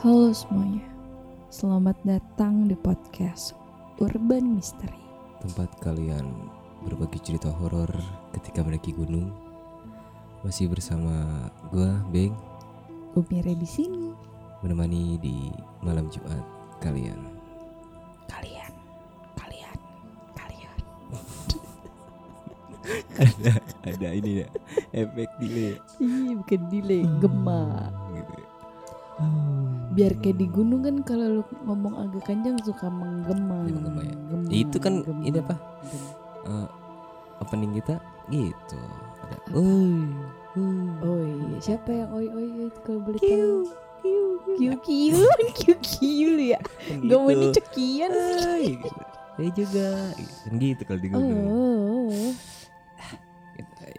Halo semuanya, selamat datang di podcast Urban Mystery. tempat kalian berbagi cerita horor ketika mendaki gunung. Masih bersama gua Beng Umire di sini, menemani di malam Jumat kalian. kalian, kalian, kalian. ada ada ini ya efek delay. Ih, bukan delay, gema. Gitu. ya. Biar kayak di gunung kan kalau lu ngomong agak kencang suka menggema. Ya, menggema ya. Gema, Ya, itu kan gema, ini apa? gema. Eh, opening kita gitu. Ada oi. oi. Oh iya, siapa yang oi oi kalau boleh tahu? Kiu, kiu, Kiu kiu, kiu ya. Kan Gak mau gitu. dicekian gitu. Saya juga kan gitu kalau di gunung. Oh,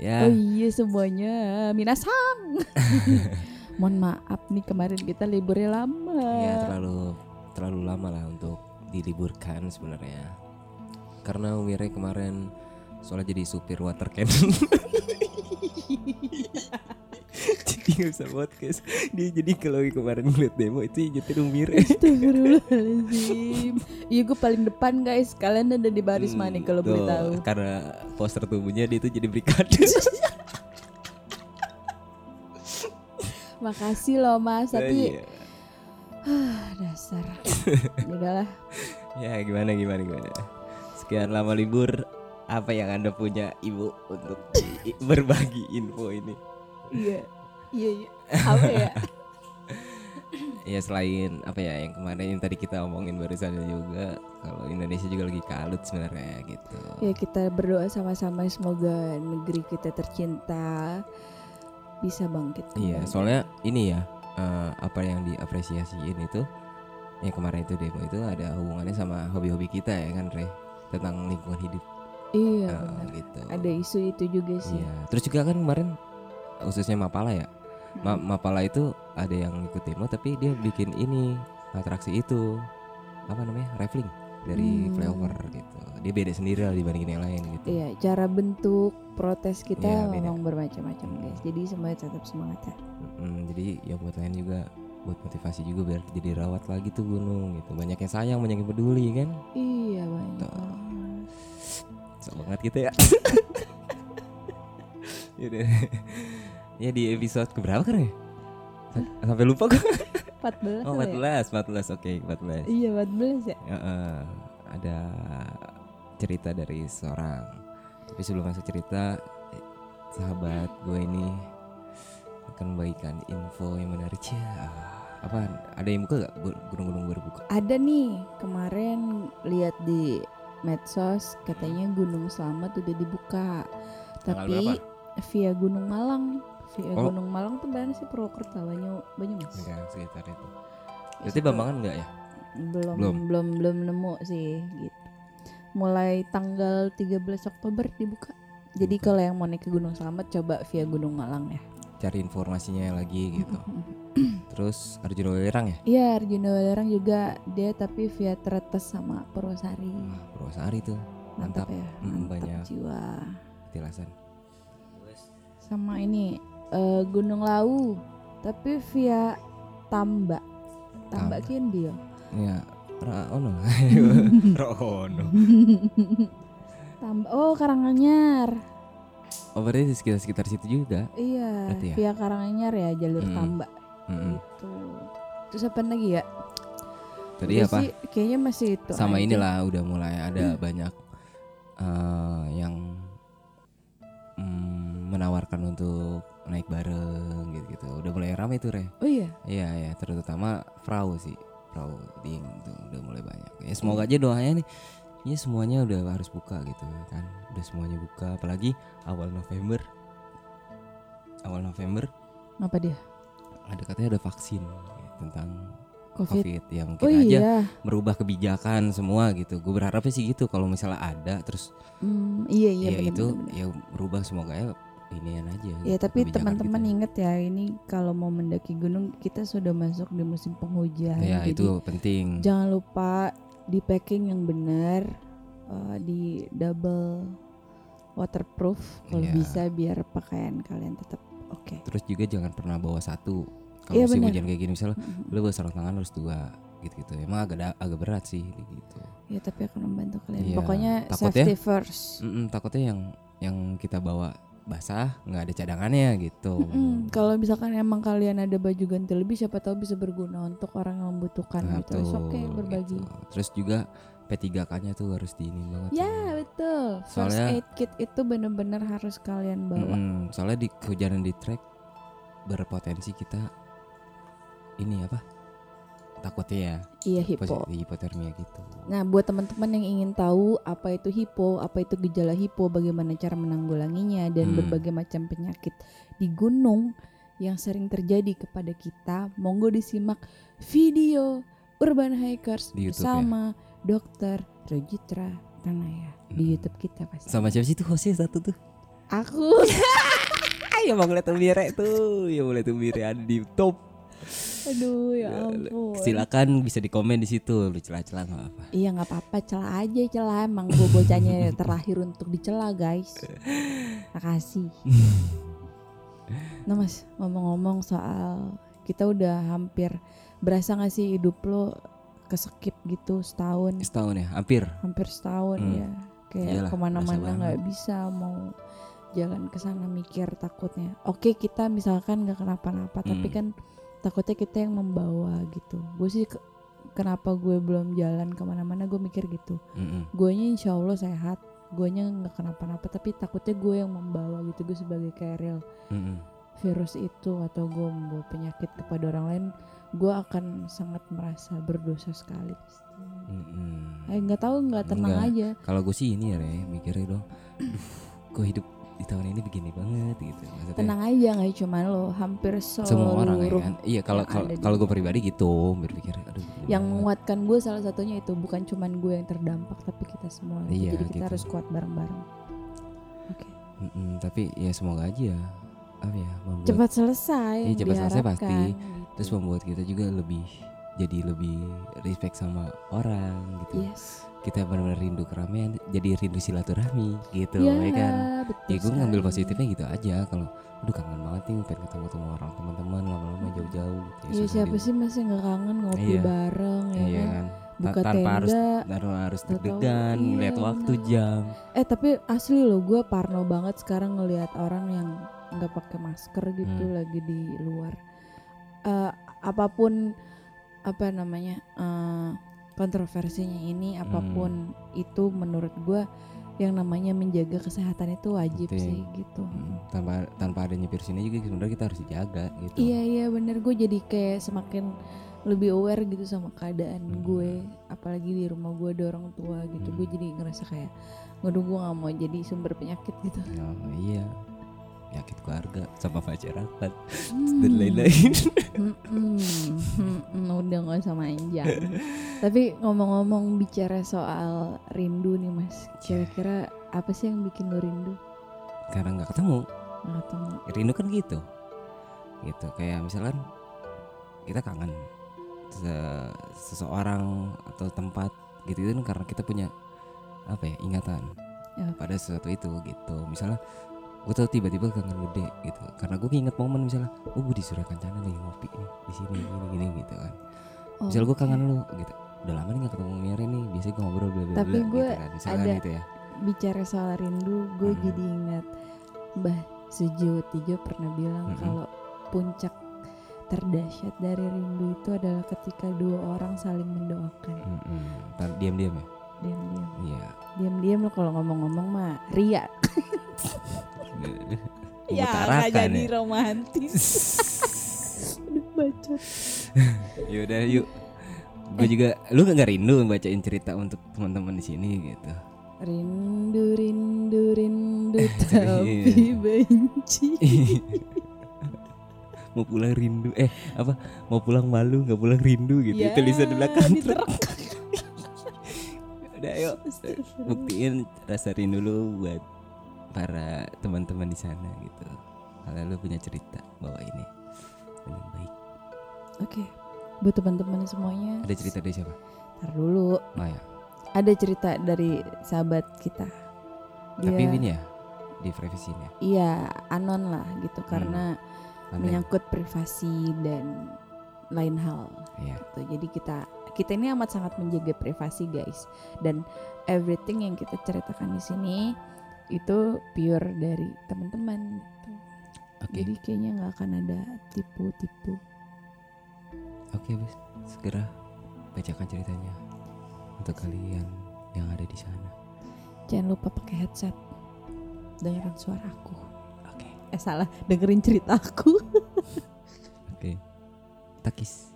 Ya. oh iya semuanya, minasang. Mohon maaf nih kemarin kita liburnya lama. Ya terlalu terlalu lama lah untuk diliburkan sebenarnya. Karena Umire kemarin soalnya jadi supir water cannon. jadi nggak bisa podcast. Dia jadi kalau kemarin ngeliat demo itu nyetir Umire. Astagfirullahaladzim Iya gue paling depan guys Kalian ada di baris mana nih kalau boleh tahu Karena poster tubuhnya dia itu jadi brigade. Makasih loh mas Tapi Iya. ah, Dasar Udahlah ya gimana gimana gimana. Sekian lama libur apa yang anda punya ibu untuk berbagi info ini? Iya Iya iya Apa ya Ya selain apa ya yang kemarin yang tadi kita omongin barusan juga kalau Indonesia juga lagi kalut sebenarnya gitu. Ya kita berdoa sama-sama Semoga negeri kita tercinta Bisa bangkit Iya, soalnya ini ya eh, apa yang diapresiasiin itu yang kemarin itu demo itu ada hubungannya sama hobi-hobi kita ya kan Re tentang lingkungan hidup Iya Eh, benar gitu. Ada isu itu juga sih Iya. Terus juga kan kemarin khususnya Mapala ya. Ma-. Mapala itu ada yang ikut demo tapi dia bikin ini atraksi itu apa namanya? Raffling dari Hmm. flyover gitu. Dia beda sendiri lah dibandingin yang lain gitu. Iya, cara bentuk protes kita beda. memang bermacam-macam guys. Jadi semuanya tetap semangat ya. Mm, jadi ya buat lain juga buat motivasi juga biar jadi rawat lagi tuh gunung gitu. Banyak yang sayang, banyak yang peduli kan. Iya banyak. Tuh. banget. So banget kita ya. Ya di episode keberapa kan ya? Sa- Sampai lupa gue. 14 Oh apa ya? 14, 14 oke 14. Iya 14 ya. Ya, eh, ada cerita dari seorang. Tapi sebelum masuk cerita, sahabat gue ini akan membagikan info yang menarik ya. Apa? Ada yang buka gak? Gunung-gunung baru buka. Ada nih kemarin lihat di medsos katanya Gunung Slamet udah dibuka. Tanggal Tapi berapa? via Gunung Malang. Via Oh. Gunung Malang tuh mana sih Purwokerto Banyu Banyumas. Ya, sekitar itu. Berarti Bambangan enggak ya? belum Belum. belum belum nemu sih gitu. Mulai tanggal 13 Oktober dibuka. Jadi Buka. kalau yang mau naik ke Gunung Slamet coba via Gunung Malang ya. Cari informasinya lagi gitu. Terus Arjuna Welerang ya? Iya, Arjuna Welerang juga dia tapi via Tretes sama Purwosari. Wah, Purwosari tuh Mantap, mantap. ya, Mm, mantap banyak. jiwa. petilasan. Sama ini eh, Gunung Lawu tapi via Tamba. Tamba Tamba. kian dia. Ya, Raono. Raono. Tamba. Oh, Karanganyar. Oh, berarti di sekitar-sekitar situ juga. Iya, Berarti ya? via Karanganyar ya jalur Mm. Tamba. Mm-mm. Gitu. Terus apa lagi ya? Tadi Udah apa? sih, kayaknya masih itu. Sama aja. inilah udah mulai ada banyak eh, yang mm, menawarkan untuk naik bareng gitu-gitu. Udah mulai ramai tuh, Re. Oh iya. Iya, ya, terutama perahu sih. Perahu ding tuh udah mulai banyak. Ya semoga aja doanya nih ini semuanya udah harus buka gitu kan. Udah semuanya buka apalagi awal November. Awal November Apa dia? ada katanya ada vaksin ya, tentang Covid. Covid yang Oh mungkin aja iya. merubah kebijakan semua gitu. Gue berharapnya sih gitu kalau misalnya ada terus Hmm, iya iya ya benar, itu ya berubah semoga ya inian aja. Ya gitu, tapi kebijakan teman-teman kita. ingat ya ini kalau mau mendaki gunung kita sudah masuk di musim penghujan. Ya Jadi itu penting. jangan lupa di packing yang benar, eh, di double waterproof kalau Iya. bisa biar pakaian kalian tetap oke. Terus juga jangan pernah bawa satu kalau Iya, musim benar. hujan kayak gini misalnya Mm-mm. lu bawa sarung tangan harus dua gitu-gitu emang agak agak berat sih gitu Ya tapi akan membantu kalian. Iya, Pokoknya takutnya- safety first. Takutnya yang yang kita bawa basah nggak ada cadangannya gitu Mm-mm. Kalau misalkan emang kalian ada baju ganti lebih, siapa tahu bisa berguna untuk orang yang membutuhkan Nah, gitu. Tuh, okay berbagi. gitu. terus juga P3K-nya tuh harus diinin banget Ya tuh. betul. First Soalnya- aid kit itu bener-bener harus kalian bawa. Mm-mm, soalnya di kehujanan di trek berpotensi kita ini apa takutnya ya Iya hipo. hipotermia gitu Nah, buat teman-teman yang ingin tahu apa itu hipo, apa itu gejala hipo, bagaimana cara menanggulanginya dan Hmm. berbagai macam penyakit di gunung yang sering terjadi kepada kita, monggo disimak video Urban Hikers Di YouTube ya? bersama Dokter Rojitra Tanaya di Hmm. YouTube kita pasti. sama siapa sih tuh hostnya satu tuh Aku ya mau ngeliat Umbire tuh ya ngeliat Umbire ada di top aduh ya ampun. silakan bisa di komen di situ lu celah-celah nggak apa Iya nggak apa-apa, celah aja celah emang gue bocahnya terlahir untuk dicela guys. Makasih. Nah mas ngomong-ngomong soal kita udah hampir berasa gak sih hidup lo kesekip gitu setahun, setahun ya hampir hampir setahun Hmm. ya. Kayak ke mana-mana nggak bisa mau jalan ke sana mikir takutnya. Oke kita misalkan nggak kenapa-napa, tapi Hmm. kan takutnya kita yang membawa gitu. Gue sih ke- kenapa gue belum jalan ke mana-mana gue mikir gitu Mm-mm. guanya insya Allah sehat guanya nggak kenapa-napa tapi takutnya gue yang membawa gitu gue sebagai carrier Mm-mm. virus itu atau gue membawa penyakit kepada orang lain gue akan sangat merasa berdosa sekali pasti. Mm-mm. eh nggak tahu nggak tenang Nggak. aja kalau gue sih ini ya Re, mikirnya dong kok hidup di tahun ini begini banget gitu maksudnya tenang aja nggak cuma lo hampir seluruh semua orang ya kan iya kalau kalau kalau gue pribadi gitu berpikir aduh yang banget. menguatkan gue salah satunya itu bukan cuman gue yang terdampak tapi kita semua Iya, jadi kita gitu. harus kuat bareng-bareng oke Mm-mm, tapi ya semoga aja apa ya membuat cepat selesai Iya, yang cepat selesai pasti. gitu. terus membuat kita juga lebih jadi lebih respect sama orang gitu yes kita benar-benar rindu keramaian jadi rindu silaturahmi gitu ya, ya kan betul ya gue ngambil positifnya gitu aja kalau aduh kangen banget nih pengen ketemu sama orang teman-teman lama-lama jauh-jauh gitu Ya susah siapa juga. sih masih nggak kangen ngopi Iya. bareng ya iya kan? kan Buka tanpa harus tenda. tanpa harus deg-degan iya, lihat waktu jam Eh tapi asli loh gue parno banget sekarang ngelihat orang yang nggak pakai masker gitu Hmm. lagi di luar. Eh, apa pun apa namanya eh, kontroversinya ini, apa pun Hmm. itu menurut gue yang namanya menjaga kesehatan itu wajib Penting. sih gitu. Hmm, tanpa tanpa adanya virus ini juga sebenarnya kita harus dijaga gitu Iya iya bener gue jadi kayak semakin lebih aware gitu sama keadaan Hmm. gue apalagi di rumah gue ada orang tua gitu Hmm. gue jadi ngerasa kayak waduh gue nggak mau jadi sumber penyakit gitu Oh, iya penyakit keluarga sama masyarakat Hmm. dan lain-lain Mm-mm. Mm-mm. udah nggak usah manjang tapi ngomong-ngomong bicara soal rindu nih mas kira-kira apa sih yang bikin lo rindu karena nggak ketemu nggak ketemu rindu kan gitu gitu kayak misalkan kita kangen se- seseorang atau tempat gitu itu kan karena kita punya apa ya ingatan Ya. pada sesuatu itu gitu misalnya gue tuh tiba-tiba kangen gede gitu. Karena gue inget momen misalnya oh gue disuruh kencana lagi ngopi nih di sini gini gini gitu kan. Oh, misalnya gue kangen lu gitu. Udah lama nih gak ketemu Mary nih biasanya gue ngobrol bla bla Tapi gue gitu kan. Misalkan ada- gitu ya. bicara soal rindu gue Hmm. jadi ingat Mbah Sujiwo Tijo pernah bilang Mm-mm. kalau puncak terdahsyat dari rindu itu adalah ketika dua orang saling mendoakan. Mm-mm. Ntar diam-diam ya? Diam-diam. Iya. Diam-diam lo kalau ngomong-ngomong mah. Ria Mengutarakan ya. romantis. Aduh bacot Yaudah yuk. Gue juga Lu gak rindu bacain cerita untuk teman-teman di sini gitu? Rindu rindu rindu Iya. tapi benci. Mau pulang rindu Eh apa Mau pulang malu gak pulang rindu gitu? Ya, Tulisan di belakang. Udah yuk. Buktiin rasa rindu lu buat Para teman-teman di sana gitu. Kalau lu punya cerita Bawa ini. Dengan baik. Oke buat teman-teman semuanya. Ada cerita dari siapa? Ntar dulu. Oh ya ada cerita dari sahabat kita. Dia, Tapi ini ya? Di revisi ya? Iya anon lah gitu Hmm. karena menyangkut privasi dan lain hal. Iya. gitu. Jadi kita kita ini amat sangat menjaga privasi guys. Dan everything yang kita ceritakan di sini itu pure dari teman-teman gitu. Oke. Jadi kayaknya nggak akan ada tipu-tipu. Oke, Bis. Segera bacakan ceritanya untuk kalian yang ada di sana. Jangan lupa pakai headset. Dengerin suara aku. Oke. Eh salah, dengerin cerita aku. Oke. Takis.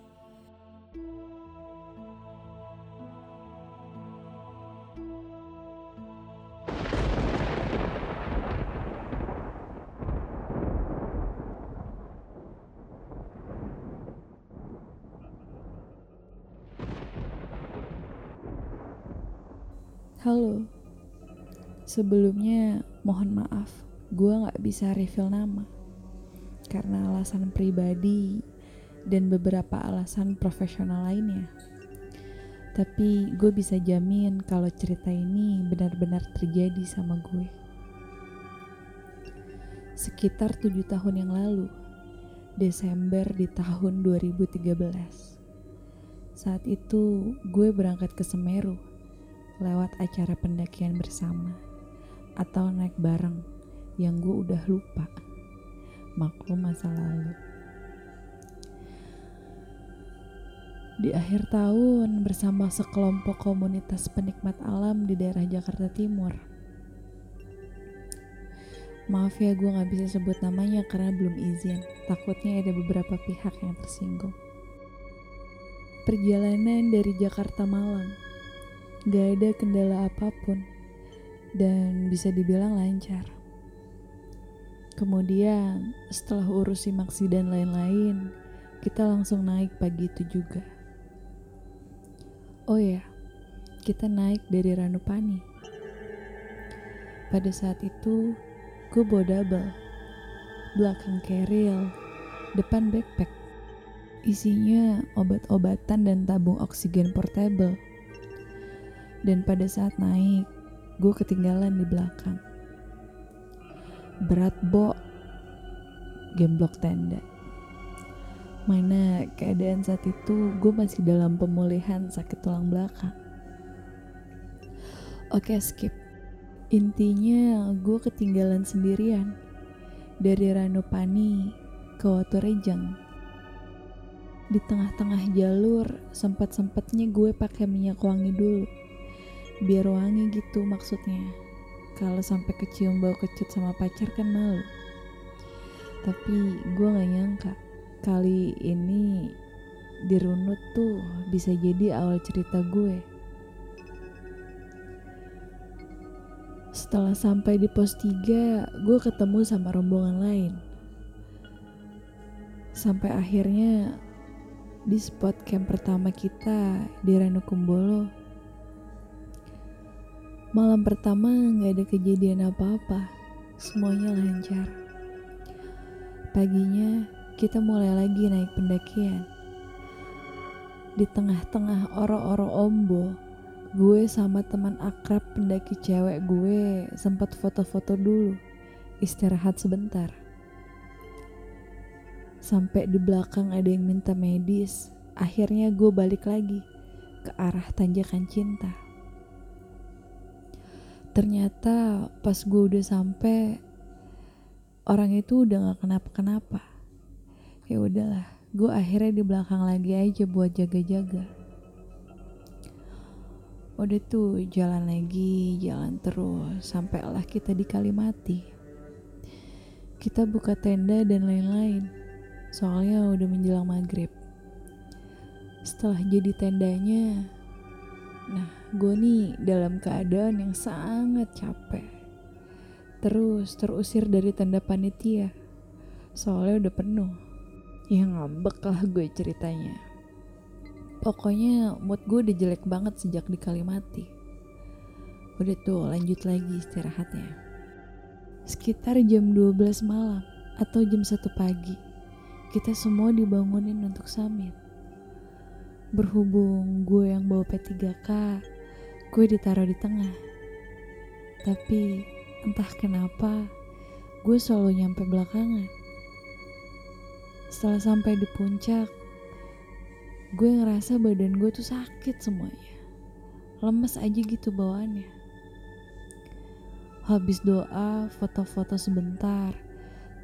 Sebelumnya mohon maaf, gua nggak bisa reveal nama karena alasan pribadi dan beberapa alasan profesional lainnya. Tapi gue bisa jamin kalau cerita ini benar-benar terjadi sama gue. Sekitar tujuh tahun yang lalu, Desember di tahun 2013. Saat itu gue berangkat ke Semeru lewat acara pendakian bersama atau naik bareng yang gue udah lupa. Maklum masa lalu. Di akhir tahun bersama sekelompok komunitas penikmat alam di daerah Jakarta Timur. Maaf ya gue gak bisa sebut namanya karena belum izin. Takutnya ada beberapa pihak yang tersinggung. Perjalanan dari Jakarta Malang gak ada kendala apa pun dan bisa dibilang lancar. Kemudian setelah urus simaksi dan lain-lain, kita langsung naik pagi itu juga. Oh ya, kita naik dari Ranupani. Pada saat itu, gue bawa double. Belakang keril, depan backpack. Isinya obat-obatan dan tabung oksigen portable. Dan pada saat naik, gue ketinggalan di belakang. Berat bo, gemblok tenda. Mana keadaan saat itu gue masih dalam pemulihan sakit tulang belakang. Oke skip. Intinya gue ketinggalan sendirian dari Ranupani ke Waturejang. Di tengah-tengah jalur sempat-sempatnya gue pakai minyak wangi dulu biar wangi gitu maksudnya. Kalau sampai kecium bau kecut sama pacar kan malu. Tapi gue gak nyangka kali ini dirunut tuh bisa jadi awal cerita gue. Setelah sampai di pos 3 gue ketemu sama rombongan lain. Sampai akhirnya di spot camp pertama kita di Ranukumbolo Malam pertama nggak ada kejadian apa-apa, semuanya lancar. Paginya kita mulai lagi naik pendakian. Di tengah-tengah oro-oro ombo, gue sama teman akrab pendaki cewek gue sempat foto-foto dulu, istirahat sebentar. Sampai di belakang ada yang minta medis, akhirnya gue balik lagi ke arah tanjakan cinta. Ternyata pas gue udah sampai orang itu udah gak kenapa-kenapa. Ya udahlah, gue akhirnya di belakang lagi aja buat jaga-jaga. Udah tuh jalan lagi, jalan terus, sampailah kita di Kalimati. Kita buka tenda dan lain-lain, soalnya udah menjelang maghrib. Setelah jadi tendanya, nah gue nih dalam keadaan yang sangat capek. Terus terusir dari tenda panitia, soalnya udah penuh. Ya ngambek lah gue ceritanya. Pokoknya mood gue udah jelek banget sejak di Kalimati. Udah tuh lanjut lagi istirahatnya. Sekitar jam 12 malam atau jam 1 pagi, kita semua dibangunin untuk summit. Berhubung gue yang bawa P3K, gue ditaruh di tengah. Tapi entah kenapa, gue selalu nyampe belakangan. Setelah sampai di puncak, gue ngerasa badan gue tuh sakit semuanya. Lemes aja gitu bawaannya. Habis doa, foto-foto sebentar.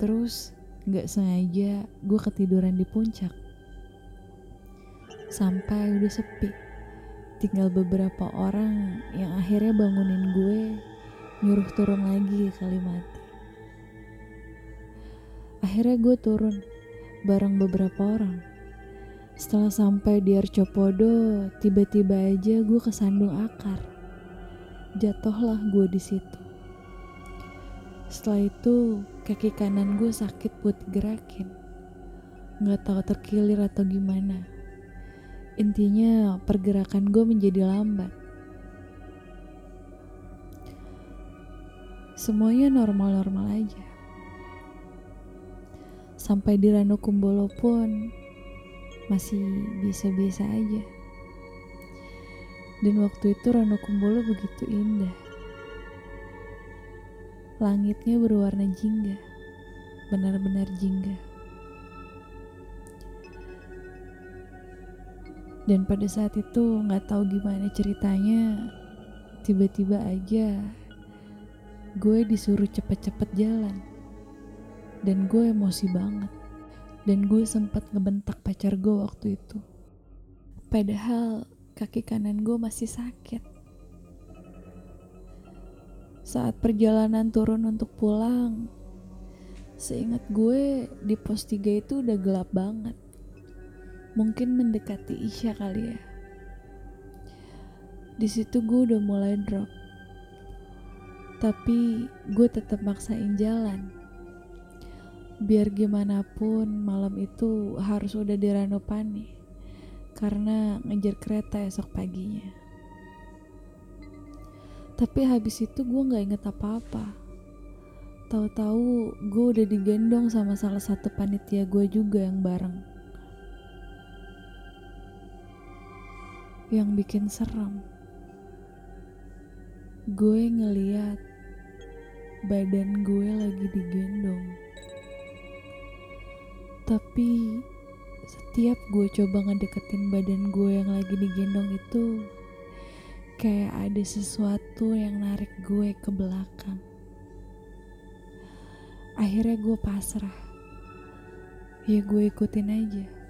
Terus gak sengaja gue ketiduran di puncak. Sampai udah sepi. Tinggal beberapa orang yang akhirnya bangunin gue nyuruh turun lagi ke Kalimati. Akhirnya gue turun bareng beberapa orang. Setelah sampai di Arcopodo, tiba-tiba aja gue kesandung akar. Jatuhlah gue di situ. Setelah itu, kaki kanan gue sakit buat gerakin. Nggak tahu terkilir atau gimana. Intinya pergerakan gue menjadi lambat. Semuanya normal-normal aja. Sampai di Ranu Kumbolo pun masih biasa-biasa aja. Dan waktu itu Ranu Kumbolo begitu indah. Langitnya berwarna jingga, benar-benar jingga. Dan pada saat itu nggak tahu gimana ceritanya, tiba-tiba aja gue disuruh cepet-cepet jalan. Dan gue emosi banget. Dan gue sempat ngebentak pacar gue waktu itu. Padahal kaki kanan gue masih sakit. Saat perjalanan turun untuk pulang, seingat gue di pos 3 itu udah gelap banget. Mungkin mendekati Isya kali ya. Di situ gue udah mulai drop. Tapi gue tetap maksain jalan biar gimana pun malam itu harus udah di Ranupani karena ngejar kereta esok paginya. Tapi habis itu gue nggak inget apa-apa. Tahu-tahu gue udah digendong sama salah satu panitia gue juga yang bareng. Yang bikin serem. Gue ngeliat badan gue lagi digendong. Tapi setiap gue coba ngedeketin badan gue yang lagi digendong itu kayak ada sesuatu yang narik gue ke belakang. Akhirnya gue pasrah. Ya gue ikutin aja.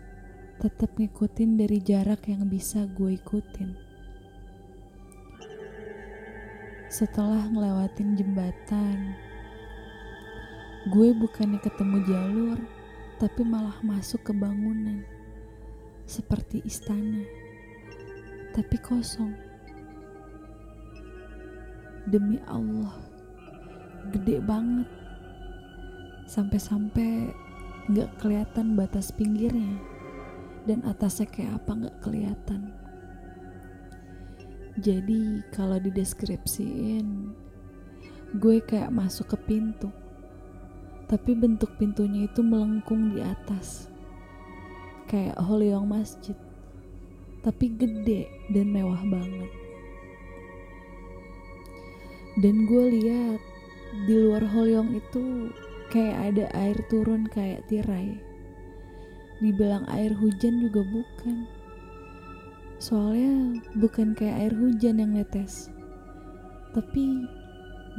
Tetap ngikutin dari jarak yang bisa gue ikutin. Setelah ngelewatin jembatan, gue bukannya ketemu jalur, tapi malah masuk ke bangunan seperti istana, tapi kosong. Demi Allah, gede banget, sampai-sampai nggak kelihatan batas pinggirnya dan atasnya kayak apa nggak kelihatan. Jadi kalau dideskripsiin, gue kayak masuk ke pintu. Tapi bentuk pintunya itu melengkung di atas. Kayak Holyong masjid. Tapi gede dan mewah banget. Dan gue lihat di luar Holyong itu kayak ada air turun kayak tirai dibilang air hujan juga bukan. Soalnya bukan kayak air hujan yang netes. Tapi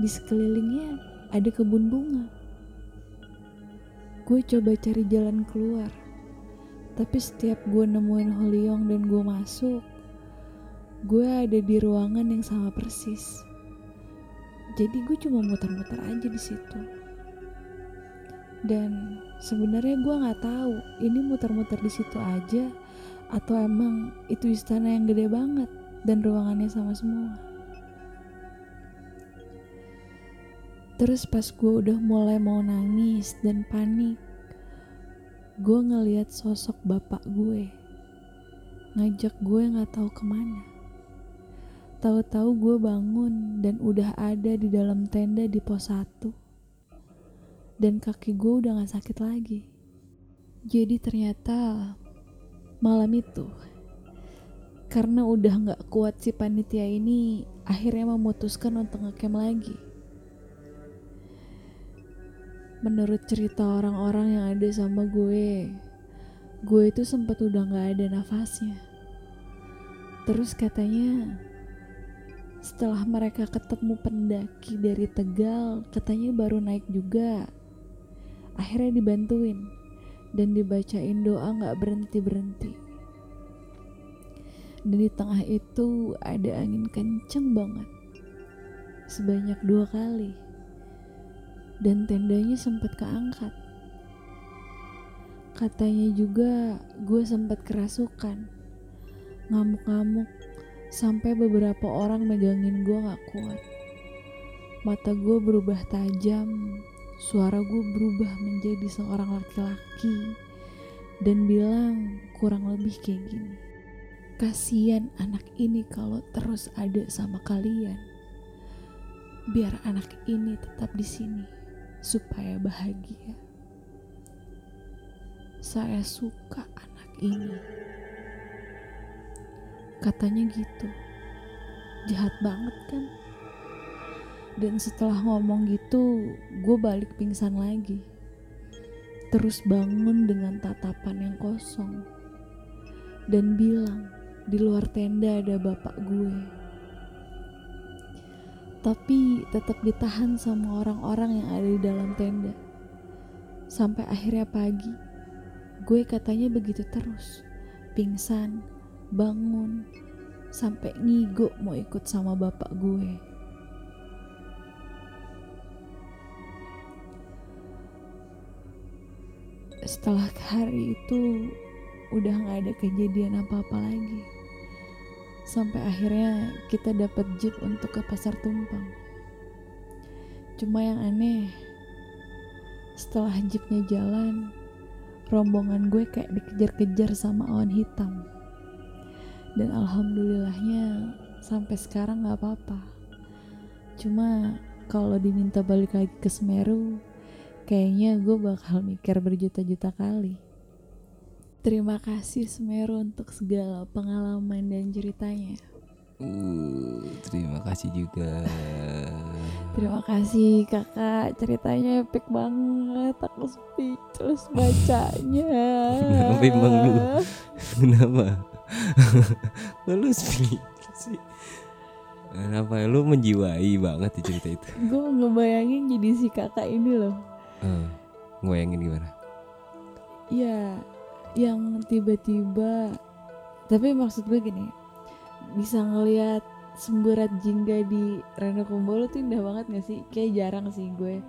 di sekelilingnya ada kebun bunga. Gue coba cari jalan keluar. Tapi setiap gue nemuin Holyong dan gue masuk gue ada di ruangan yang sama persis. Jadi gue cuma muter-muter aja di situ. Dan sebenarnya gue nggak tahu ini muter-muter di situ aja atau emang itu istana yang gede banget dan ruangannya sama semua Terus pas gue udah mulai mau nangis dan panik, gue ngeliat sosok bapak gue ngajak gue nggak tahu ke mana. Tahu-tahu gue bangun dan udah ada di dalam tenda di pos 1. Dan kaki gue udah gak sakit lagi. Jadi ternyata malam itu karena udah gak kuat si panitia ini akhirnya memutuskan untuk ngecamp lagi menurut cerita orang-orang yang ada sama gue, gue itu sempat udah gak ada nafasnya. Terus katanya setelah mereka ketemu pendaki dari Tegal, katanya baru naik juga. Akhirnya dibantuin dan dibacain doa gak berhenti-berhenti. Dan di tengah itu ada angin kenceng banget. Sebanyak dua kali. Dan tendanya sempat keangkat. Katanya juga gue sempat kerasukan. Ngamuk-ngamuk sampai beberapa orang megangin gue gak kuat. Mata gue berubah tajam, suara gue berubah menjadi seorang laki-laki dan bilang kurang lebih kayak gini. Kasian anak ini kalau terus ada sama kalian. Biar anak ini tetap di sini supaya bahagia. Saya suka anak ini. Katanya gitu. Jahat banget kan? Dan setelah ngomong gitu, gue balik pingsan lagi. Terus bangun dengan tatapan yang kosong. Dan bilang, di luar tenda ada bapak gue. Tapi tetap ditahan sama orang-orang yang ada di dalam tenda. Sampai akhirnya pagi, gue katanya begitu terus. Pingsan, bangun, sampai ngigo mau ikut sama bapak gue. Setelah hari itu udah gak ada kejadian apa-apa lagi. Sampai akhirnya kita dapat jeep untuk ke pasar tumpang. Cuma yang aneh, setelah jeepnya jalan, rombongan gue kayak dikejar-kejar sama awan hitam. Dan alhamdulillahnya sampai sekarang gak apa-apa. Cuma kalau diminta balik lagi ke Semeru, kayaknya gue bakal mikir berjuta-juta kali. Terima kasih Semeru untuk segala pengalaman dan ceritanya. Uh, terima kasih juga. Terima kasih kakak, ceritanya epic banget. Aku speechless bacanya. Kenapa emang lu? Kenapa? Kok lu speechless sih? Kenapa lu menjiwai banget di cerita itu? Gue ngebayangin jadi si kakak ini loh. Uh, ngebayangin gimana? Ya, yang tiba-tiba. Tapi maksud gue gini, bisa ngelihat semburat jingga di Reno Kumbolo tuh indah banget gak sih? Kayak jarang sih gue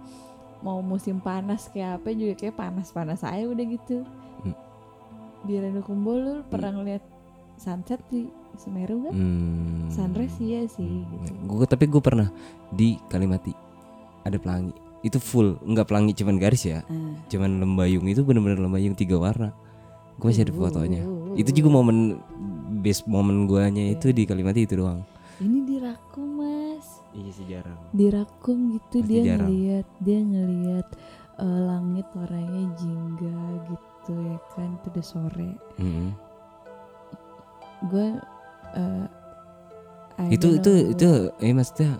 mau musim panas kayak apa juga kayak panas-panas aja udah gitu. Hmm. Di Reno Kumbolo lu pernah ngeliat sunset di Semeru kan? Hmm. Sunrise iya sih gitu. Gue tapi gue pernah di Kalimati ada pelangi. Itu full, nggak pelangi cuman garis ya. Ah. Cuman lembayung itu bener-bener lembayung tiga warna. Gue masih ada fotonya. Uh. Itu juga momen best momen guanya itu di Kalimati itu doang. Ini dirakum mas, Iya sih jarang. dirakum gitu Pasti dia jarang. ngeliat dia ngeliat eh, langit warnanya jingga gitu ya kan itu udah sore. Mm-mm. Gue eh, I Itu itu know. itu eh maksudnya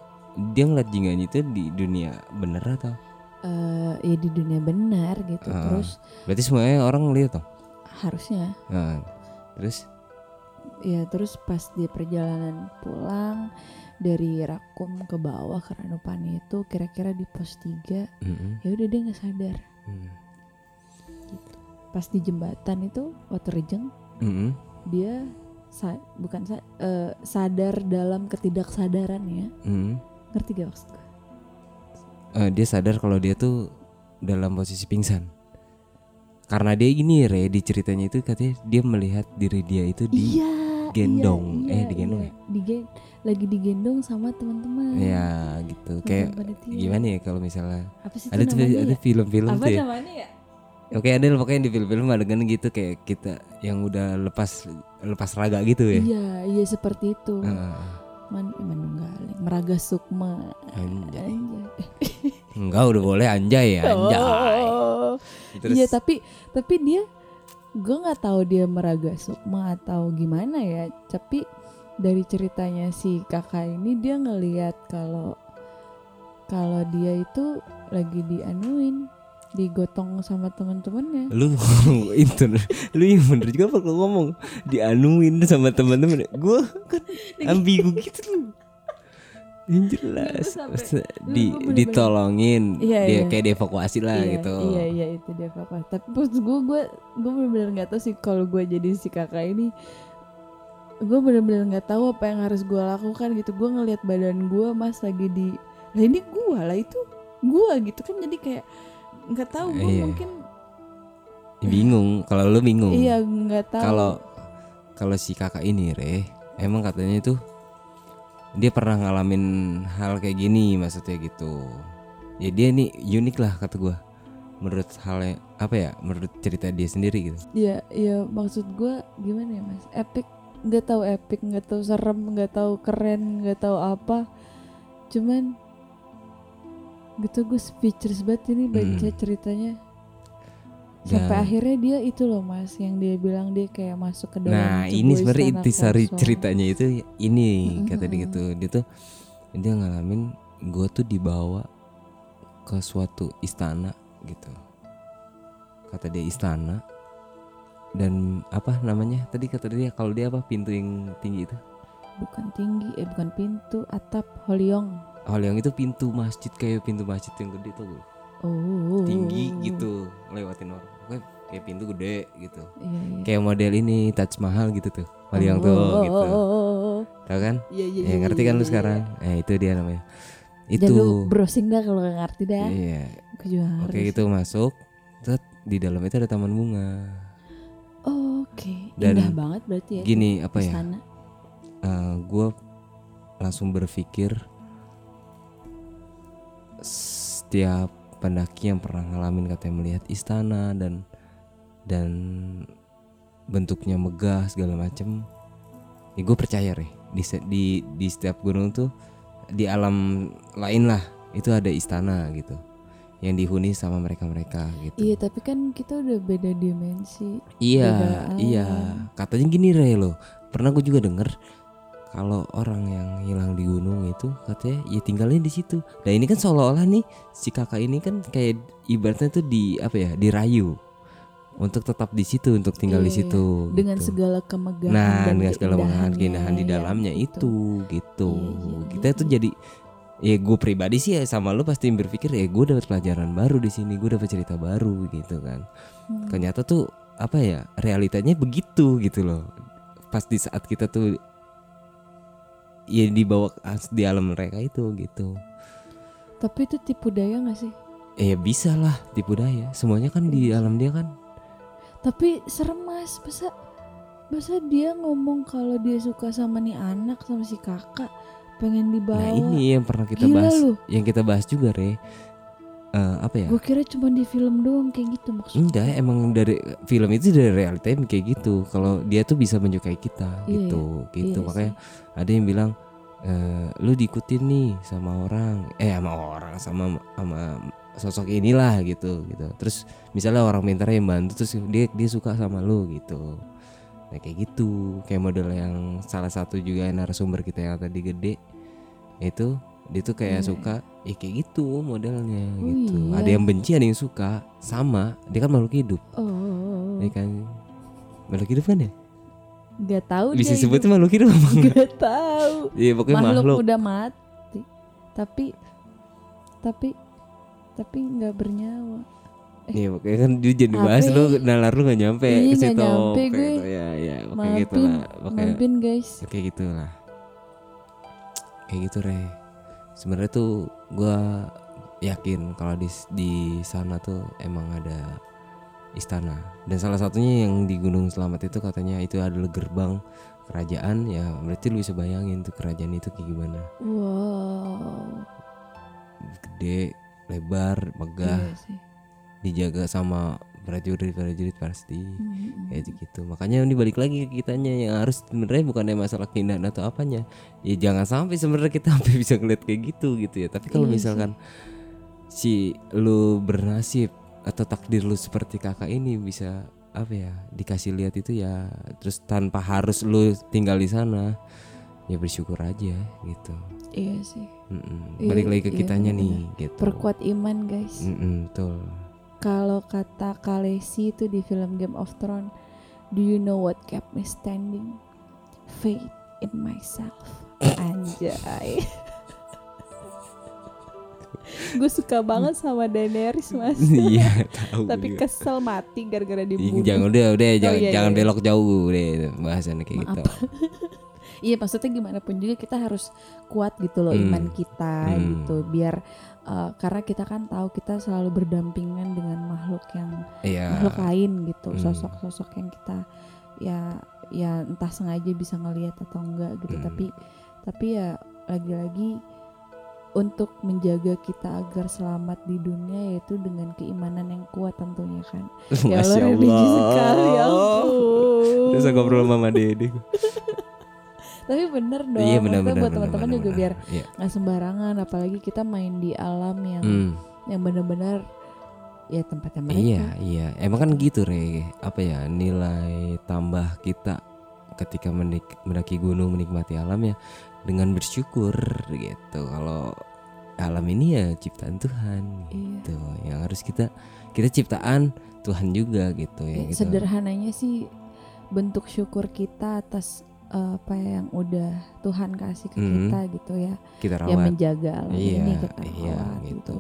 dia ngeliat jingganya itu di dunia bener atau? Eh, ya di dunia benar gitu Ah. terus Berarti semuanya orang lihat dong. harusnya Nah, terus ya terus pas di perjalanan pulang dari Rakum ke bawah ke Ranupani itu kira-kira di pos 3 mm-mm. ya udah dia nggak sadar Mm. pas di jembatan itu waktu rejeng Mm-mm. dia sa- bukan sa- eh, sadar dalam ketidaksadaran ya Mm. Ngerti gak maksud gue? Eh, dia sadar kalau dia tuh dalam posisi pingsan. Karena dia gini re di ceritanya itu katanya dia melihat diri dia itu di iya gendong. iya, Eh, digendong iya. Digen- lagi digendong sama teman-teman ya gitu. Teman Kayak gimana ya kalau misalnya apa sih ada namanya ada ya? film-film apa tuh ya. namanya ya Oke ada pokoknya di film-film adegan gitu kayak kita yang udah lepas lepas raga gitu ya. iya iya seperti itu Heeh. Man, eh, manunggaling meraga sukma anjay. Anjay. Enggak udah boleh anjay ya anjay. Oh. Terus Iya tapi tapi dia gue nggak tahu dia meraga sukma atau gimana ya. Tapi dari ceritanya si kakak ini dia ngelihat kalau kalau dia itu lagi dianuin digotong sama teman-temannya lu itu lu yang bener juga apa kalau ngomong? Dianuin sama teman-teman gue kan ambigu gitu lu yang jelas. Sampai- di gua bener-bener- ditolongin. Iya, dia iya. kayak dievakuasi lah iya, gitu. Iya iya itu dia kakak. Tapi maksud gue gue gue bener-bener nggak tahu sih kalau gue jadi si kakak ini. Gue bener-bener nggak tahu apa yang harus gue lakukan gitu. Gue ngelihat badan gue mas lagi di lah ini gue lah itu gue gitu kan. Jadi kayak nggak tahu gue Iya. mungkin bingung kalau lu bingung iya nggak tahu. kalau kalau si kakak ini re emang katanya itu dia pernah ngalamin hal kayak gini maksudnya gitu ya dia nih unik lah kata gua menurut halnya apa ya menurut cerita dia sendiri gitu Iya iya maksud gue gimana ya mas? Epic nggak tahu epic nggak tahu serem nggak tahu keren nggak tahu apa. Cuman gitu gue speechless banget ini baca Hmm. ceritanya. Sampai Dan- akhirnya dia itu loh mas yang dia bilang dia kayak masuk ke dalam nah ini sebenarnya intisari ceritanya itu ini kata dia gitu. Dia tuh dia ngalamin gua tuh dibawa ke suatu istana gitu. Kata dia istana. Dan apa namanya? Tadi kata dia kalau dia apa? Pintu yang tinggi itu? Bukan tinggi eh bukan pintu atap Holyong. Oh yang itu pintu masjid kayak pintu masjid yang gede tuh Oh. tinggi gitu lewatin orang Pokoknya kayak pintu gede gitu Iya iya. kayak model ini Taj Mahal gitu tuh Holiong Oh, tuh oh, gitu oh, oh, tau kan Iya iya. ya iya, ngerti iya, kan lu iya, sekarang iya. eh itu dia namanya Dan itu lu browsing dah kalau nggak ngerti dah. iya oke harus. itu masuk Set, di dalam itu ada taman bunga Oke, Dan indah banget berarti ya. gini apa ya Istana. gue langsung berpikir setiap pendaki yang pernah ngalamin katanya melihat istana dan dan bentuknya megah segala macem ya gue percaya deh di, di di setiap gunung tuh di alam lain lah itu ada istana gitu yang dihuni sama mereka mereka gitu Iya, tapi kan kita udah beda dimensi. Iya, Beda iya. Katanya gini Re lo. Pernah gue juga denger kalau orang yang hilang di gunung itu katanya ya tinggalnya di situ. Nah ini kan seolah-olah nih si kakak ini kan kayak ibaratnya tuh di apa ya dirayu untuk tetap di situ untuk tinggal di Iya, situ. Dengan gitu. segala kemegahan nah dan dengan segala keindahan, keindahan di ya, dalamnya itu gitu. Iya, iya, Kita tuh iya. jadi ya gue pribadi sih ya sama lu pasti berpikir ya gue dapat pelajaran baru di sini gue dapat cerita baru gitu kan Hmm. ternyata tuh apa ya realitanya begitu gitu loh pas di saat kita tuh ya dibawa di alam mereka itu gitu. Tapi itu tipu daya gak sih? eh ya bisa lah tipu daya. Semuanya kan di alam dia kan. Tapi serem mas, masa masa dia ngomong kalau dia suka sama nih anak sama si kakak pengen dibawa. nah ini yang pernah kita Gila bahas. lu. yang kita bahas juga re Eh, apa ya? Gue kira cuma di film doang kayak gitu maksudnya. enggak emang dari film itu dari realitanya kayak gitu. Kalau dia tuh bisa menyukai kita Iya, gitu gitu. Iya makanya sih. ada yang bilang eh, lu diikutin nih sama orang. Eh sama orang sama sama sosok inilah gitu gitu. Terus misalnya orang pintar yang bantu terus dia dia suka sama lu gitu. Nah kayak gitu. Kayak model yang salah satu juga narasumber kita yang tadi gede itu dia tuh kayak Iya. suka ya kayak gitu modelnya Oh, gitu. iya. ada yang benci ada yang suka. Sama dia kan makhluk hidup. Oh, ya kan? Makhluk hidup kan ya Gak tahu bisa dia sebutnya makhluk hidup apa enggak? Gak tahu. Iya pokoknya makhluk, makhluk, udah mati. Tapi tapi tapi nggak bernyawa. Iya pokoknya kan dia jadi bahas ya? lu nalar lu gak nyampe Iya, ke situ. nyampe kayak gue. gitu. Ya ya pokoknya gitu lah pokoknya guys. Kayak gitu lah kayak gitu re sebenarnya tuh gua yakin kalau di di sana tuh emang ada istana. Dan salah satunya yang di Gunung Selamat itu katanya itu adalah gerbang kerajaan. Ya berarti lu bisa bayangin tuh kerajaan itu kayak gimana. Wow. Gede lebar megah iya dijaga sama prajurit-prajurit pasti. Hmm. kayak gitu. Makanya ini balik lagi ke kitanya yang harus sebenarnya bukannya masalah keindahan atau apanya. Ya jangan sampai sebenarnya kita sampai bisa ngeliat kayak gitu gitu ya. Tapi kalau Iya sih. misalkan si lu bernasib atau takdir lu seperti kakak ini bisa apa ya dikasih lihat itu ya terus tanpa harus lu tinggal di sana ya bersyukur aja gitu. Iya sih. Mm-mm. Iya, balik lagi ke iya, kitanya bener. nih gitu. Perkuat iman guys. Mm-mm, betul kalau kata Khaleesi itu di film Game of Thrones, do you know what kept me standing? Faith in myself. Anjay. gue suka banget sama Daenerys mas. Iya tahu. Tapi juga. kesel mati gara-gara dibunuh. Jangan udah udah jangan iya, jangan iya. belok jauh deh bahasannya kayak Maaf. gitu. Iya maksudnya gimana pun juga kita harus kuat gitu loh Hmm. iman kita Hmm. gitu biar uh, karena kita kan tahu kita selalu berdampingan dengan makhluk yang Iya. makhluk lain gitu Hmm. sosok-sosok yang kita ya ya entah sengaja bisa ngelihat atau enggak gitu Hmm. tapi tapi ya lagi-lagi untuk menjaga kita agar selamat di dunia yaitu dengan keimanan yang kuat tentunya kan ya Allah religi sekali ya ampun Terus ngobrol sama Dede. tapi bener dong Iya maksudnya benar. buat teman-teman juga benar. biar Iya. nggak sembarangan apalagi kita main di alam yang Hmm. yang benar-benar ya tempatnya mereka Iya, iya. Emang kan gitu, Re. Apa ya, nilai tambah kita ketika mendaki gunung menikmati alam ya dengan bersyukur gitu. Kalau alam ini ya ciptaan Tuhan Iya. gitu. Yang harus kita kita ciptaan Tuhan juga gitu ya Ya, gitu. sederhananya sih bentuk syukur kita atas apa yang udah Tuhan kasih ke Hmm. kita gitu ya Kita ya rawat. menjaga alam Iya, ini kita iya rawat gitu.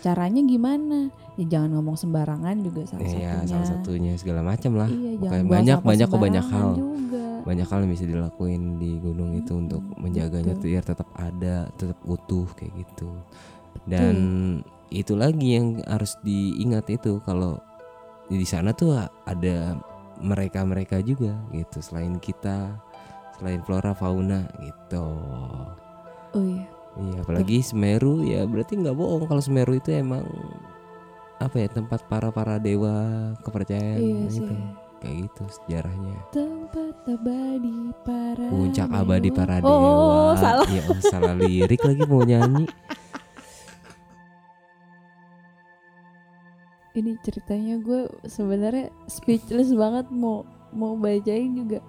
caranya gimana ya jangan ngomong sembarangan juga salah Iya, satunya salah satunya segala macam lah. iya buang banyak banyak kok banyak hal. juga banyak hal yang bisa dilakuin di gunung itu Mm-mm, untuk menjaganya tuh biar tetap ada, tetap utuh kayak gitu. Dan itu lagi yang harus diingat itu kalau di sana tuh ada mereka-mereka juga gitu selain kita, selain flora fauna gitu. oh iya Iya, apalagi Semeru ya berarti nggak bohong kalau Semeru itu emang apa ya tempat para para dewa kepercayaan iya gitu. sih Kayak gitu sejarahnya. tempat abadi para Puncak abadi dewa. para oh, dewa. oh, salah Iya, oh, salah lirik lagi mau nyanyi. ini ceritanya gue sebenarnya speechless banget mau mau bacain juga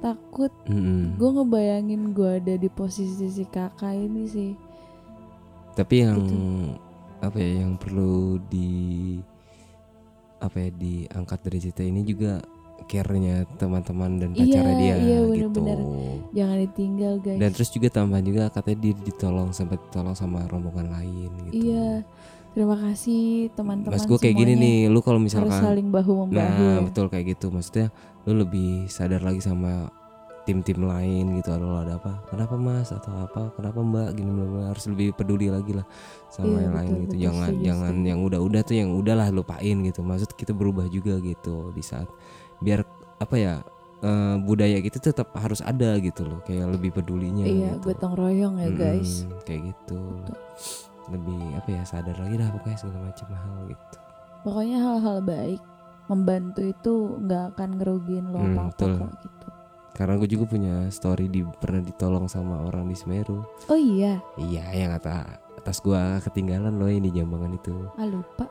takut Mm-mm. gue ngebayangin gue ada di posisi si kakak ini sih Tapi yang Gitu. apa ya yang perlu di apa ya diangkat dari cerita ini juga care-nya teman-teman dan Iya, pacarnya dia iya, gitu. bener-bener. jangan ditinggal guys Dan terus juga tambahan juga katanya dia ditolong sempat ditolong sama rombongan lain gitu. iya terima kasih teman-teman Mas gue kayak gini nih, lu kalau harus misalkan saling bahu membahu. Nah ya. betul kayak gitu. Maksudnya lu lebih sadar lagi sama tim-tim lain gitu Aduh ada apa? Kenapa mas? Atau apa? Kenapa mbak? Gini bla bla. Harus lebih peduli lagi lah Sama Iya, yang lain betul, gitu. betul, Jangan setuju, jangan setuju. yang udah-udah tuh yang udahlah lupain gitu. Maksud kita berubah juga gitu Di saat Biar apa ya eh, Budaya gitu tetap harus ada gitu loh Kayak lebih pedulinya iya gitu. gotong royong ya guys. Mm-mm, Kayak gitu Lebih apa ya sadar lagi dah pokoknya segala macam hal gitu pokoknya hal-hal baik membantu itu nggak akan ngerugiin lo Hmm, kok gitu Karena gue juga punya story di pernah ditolong sama orang di Semeru. oh iya Iya, yang kata atas gua ketinggalan loh yang di Jambangan itu. ah lupa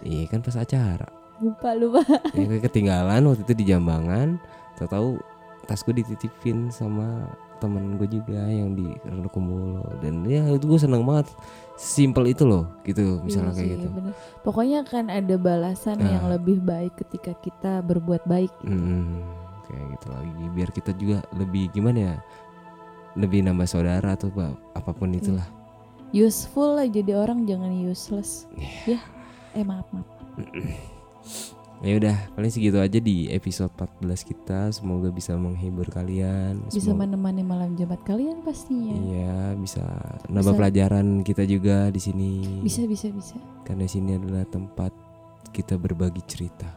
Iya kan pas acara. lupa lupa Ya gue ketinggalan waktu itu di Jambangan. Tahu-tahu tas gue dititipin sama temen gue juga yang di Renokumbolo dan ya itu gue seneng banget simple itu loh gitu misalnya Iya kayak sih, gitu bener. Pokoknya kan ada balasan Nah. yang lebih baik ketika kita berbuat baik. Mm, kayak gitu lagi biar kita juga lebih gimana ya lebih nambah saudara atau apa- apa pun itulah Useful lah jadi orang jangan useless. Iya. Ya, eh maaf maaf. Ya udah, paling segitu aja di episode 14 kita. Semoga bisa menghibur kalian. Bisa Semoga- menemani malam Jumat kalian pastinya. Iya, bisa nambah Bisa. pelajaran kita juga di sini. Bisa bisa bisa. Karena sini adalah tempat kita berbagi cerita,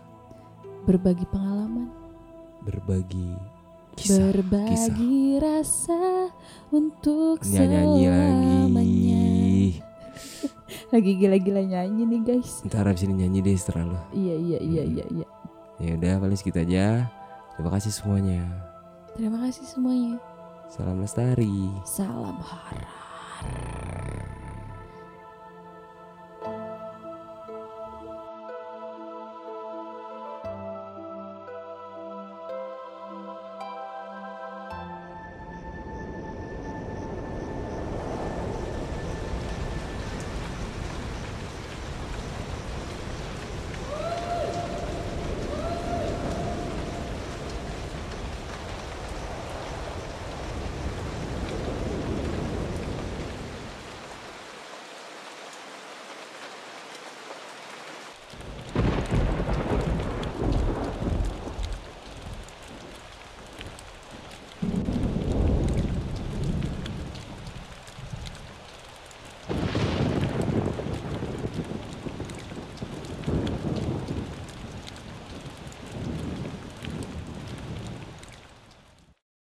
Berbagi pengalaman, berbagi kisah. berbagi rasa untuk Nyanyi selamanya. lagi. Lagi gila-gila nyanyi nih guys. Ntar abis ini nyanyi deh setelah lu. Iya iya iya Hmm. iya iya. Ya udah, paling segitu aja. Terima kasih semuanya. Terima kasih semuanya. Salam lestari. Salam horor.